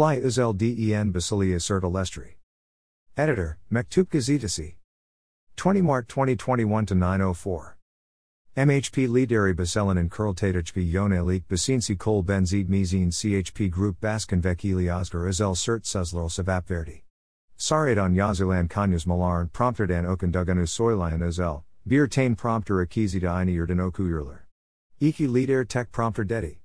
Shply Uzel Den Basilia Cert Alestri. Editor, Mektup Gazetasi. 20 Mart 2021 to 904. MHP Lideri Baselin and Kurltatachp Yone Leak Basinsi Kol Benzid Mizine CHP Group Baskin Vekili Özgür Özel Sert Suzlil Savap Verdi. Saradon Yazulan Kanyas Malar and Prompterdan Okanduganu Soylian Uzel, Bir Tain Prompter Akizida Einirdan Okuyurler. Iki Lider Tech Prompter Dedi.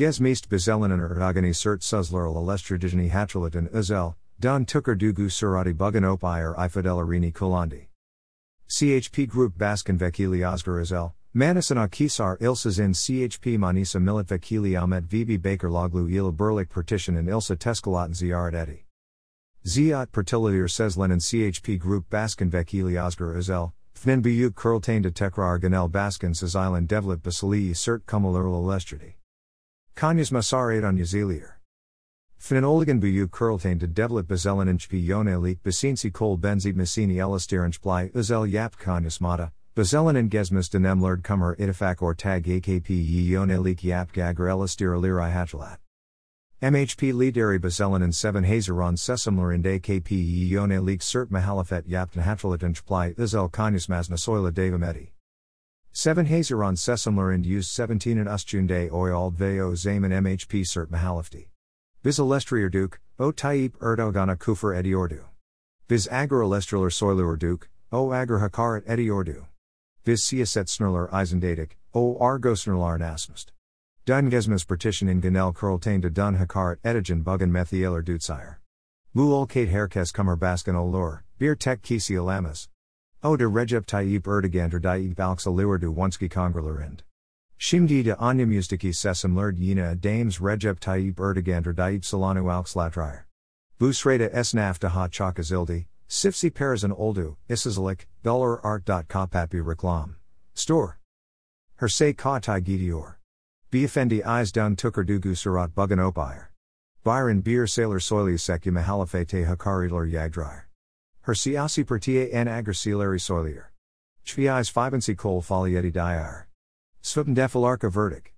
Gesmeist Bezelen and Erdagani Cert Suzler Alestradigini Hatralatin Uzel, don Tucker Dugu Surati Buganop Iyer Ifidelarini Kolandi. CHP Group Baskin Vekili Özgür Özel, Manasana Kisar Ilsas in CHP Manisa Milit Vekili Ahmet Vehbi Bakırlıoğlu Ila Berlik Partition and Ilsa Teskalaten Ziarat Edi. Ziat Pertilidir Seslen CHP Group Baskin Vekili Özgür Özel, Fnin Buyuk Kurltain de Tekrar Ganel Baskin Island Devlet Basilii Cert Kumalur Lestradi. Kanyas Masar on Yazilier. Fnin Oligan Buyuk Kurltain de Devlet Bazelen and Chpi Yone Leak Basinsi Kol Benzit Messini Splai Uzel Yap Kanyas Mata. Bazelen and Gesmus de Nemlerd Kummer Itifak or Tag AKP Yone Leak Yap Gager Elastir Alirai Hatchalat. MHP Lideri Baselen and 7 Hazeron Sesamler and AKP Yone Leak Cert Mahalafet Yaptan Hatralatin Chplai Izel Kanyas Masna Soila Devamedi. 7 Hazeron Sesamler and used 17 and Ustjunde Oyald Veo Zaman MHP Cert Mahalafti. Biz Alestrier Duke, O Taib Erdogana Kufur Ediordu. Biz Agar Alestriller Soiluer Duke, O Agar Hakarat Ediordu. Biz Siaset Snurler Eisendadik, O Argosnerlar Nasmust. Dun Gesmas partition in Ganel Kurltain de Dun Hakarat Edigen Buggen Methieler Dutsire. Mu ol Kate Herkes Kummer Baskin Olur, Bir Tek Kisi Alamas. O de Recep Tayyip Erdogan Daib Alxa du Wunski Kongrelerind. Shimdi de Anya Mustaki Sesam Lerd Yina Dames Recep Tayyip Erdogan Daib Salanu Alxlatrier. Busreda Esnaf de Ha Chakazildi, Sifsi Parazan Oldu, Isazalik, Dollar Art. Kapapi Reklam. Store. Hersey Ka Tai Gidior. Biafendi Eyes Dun Tukur Dugu Surat Bugan Opire. Byron Beer Sailor Soili Sekya Mahalafete Hakarilar Yagdryer. Her siasi pertie en agrsilari soilier. Chviais fibensi kol folieti diar. Svupn defilarka verdict.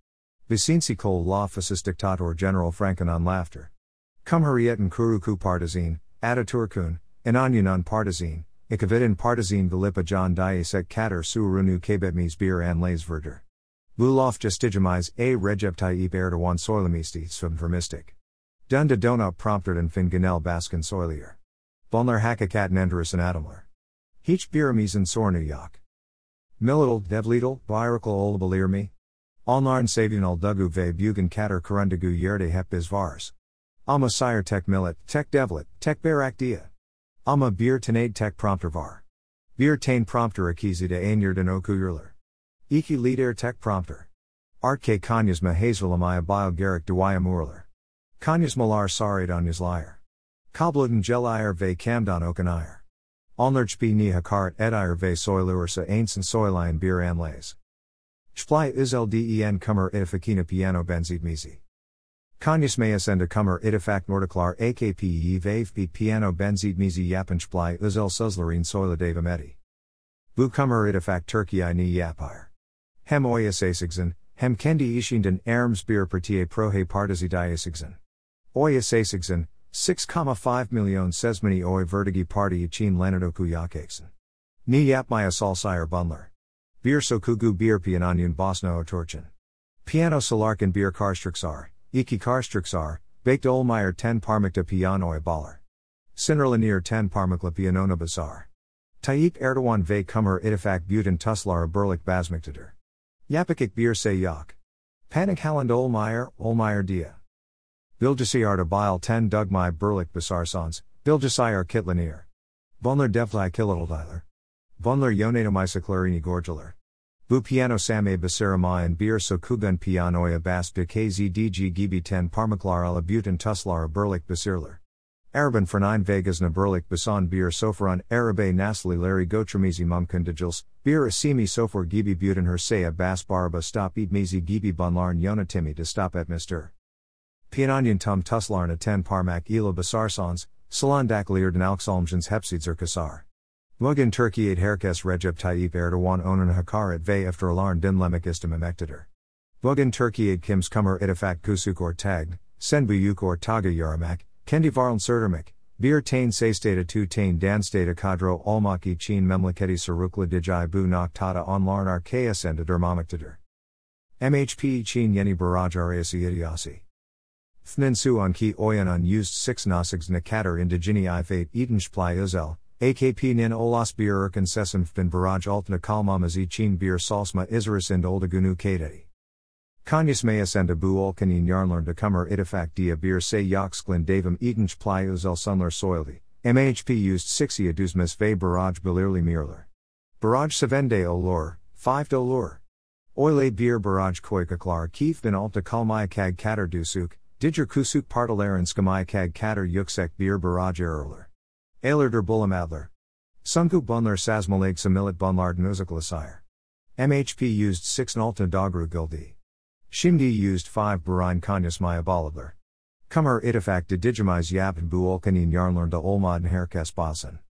Vicinsi kol la fasis dictator general frankenon laughter. Cum harietten kuruku partizine, ataturkun, enanyunan partizine, ikavidin partizine vilipa john diesek kater surunu kebetmis beer an lays verder. Bulof justigemise a Recep Tayyip Erdogan soilamisti vermistic. Dun de donut prompted and fin ganel baskin soilier. Bonler hakakat nenderus and adamler. Heach biramisen sornu yak. Milital devlidal biracle olabalirmi. Alnarn savinal dugu ve bugan kater kurundagu yerde hep bisvars. Alma sire tek millet, tek devlet, tek barak dia. Alma bir tenade tek prompter var. Bir tain prompter akizi de einyerden okuyurler. Iki lider tek prompter. Artke kanyas ma hazelamaya bio garik dewaya murler. Kanyas malar sarid on liar. Kobluden gelier ve kamdan okanir. Alnerchpi ni hakarat edire ve soilursa ainsen soilion bir anlays. Splai izel den kummer edifikina piano benzit mizi. Kanyas mayas enda kummer idifak nordiklar akpe vave piano benzit mizi yapen splai izel suzlarin soila devameti. Bu kummer idifak Turkey ni yapire. Hem oyasasigzen, hem kendi ishinden erms bir partie prohe partizi diasigzen. Oyasasigzen, 6,5 million sesmani oi vertigi party için lanadoku yakaksen. Ni yapmaya salsire bunler. Bir sokugu bir piananyun bosno otorchen. Piano solarken bir karstrixar, iki karstrixar, baked olmeyer ten parmikta pianoy baller. Sinirlanir ten parmikla pianona basar. Tayyip Erdogan ve kummer itifak buten tuslar berlik basmiktader. Yapikik bir say yak. Panik Halland Olmeyer, Olmeyer dia. Bilgisayarda bile 10 dugmai burlik basarsons, bilgisayar kitlanir. Bunler devlai kilitoldiler. Bunler yonatomysaclarini gorgeler. Bu piano same basarama and bir sokugun pianoya bas bkzdg gibi 10 parmaklar ala butan tuslara burlik basirler. Araban for 9 Vegas na basan bir soferan Arabe nasli Larry gotramizi mumkundijils, bir asimi sofer gibi butan her saya bas barba stop mizi gibi bunlarn yonatimi to stop at Mr. Piananyan tum tuslarn 10 parmak ila basarsons, salandak liirden alksalmjans hepsidzir er kasar. Mugan Turkey 8 herkes Recep Tayyip Erdogan onan hakaret ve efter alarn dinlemek istem emektidir. Bugün Turkey 8 kims kummer itifak kusuk or tagd, sen buyuk or taga yaramak, Kendi varln Serdermik, Bir tain se stata tu tain dan stata kadro olmaki chin memleketi sarukla dijai bu noktata onlarn arkayas and dermamiktadur. MHP chin yeni baraj arayasi idiasi. Thnin su on ki oyan unused 6 nasigs nakater indigeni i8 edensply uzel, AKP nin olas bir erken sesimfbin baraj altna kalmamazi chin bir salsma isris and oldagunu kadeti. Kanyas mayas and abu olkanin yarnlern de kummer itifak dia bir se yoksklin davum edench plyus el sunler soildi. MHP used sixia dusmes ve barrage belirli mirler. Barrage sevende olor, 5 dolor. Oile bir barrage koikaklar keef bin alta kalmaya kag kater dusuk, diger kusuk partalaren skamaya kag kater yuksek bir barrage erler. Bulam adler. Sunku bunler sasmaleg samilit bunlard musicalasire. MHP used 6 Nalta dogru gildi. Shimdi used 5 Barine Kanyas Maya Balabler. Kummer itifak de digimize Yapen bu Olkanin Yarnlern de Olmad Herkes Basen.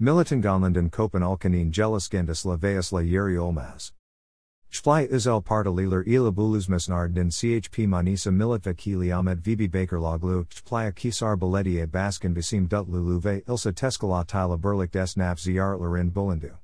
Militan Gonland and Kopen Olkanin Jelisgendis Laveas La Yeri Olmaz. Splai Izel Partaliler Ila Buluzmisnard din CHP Manisa Militva Kili Ahmet Vehbi Bakırlıoğlu Splaya Kisar Beledia Baskin Visim Dut Luluve Ilsa Teskala Tila Berlik Des Naf Ziartler Bulindu.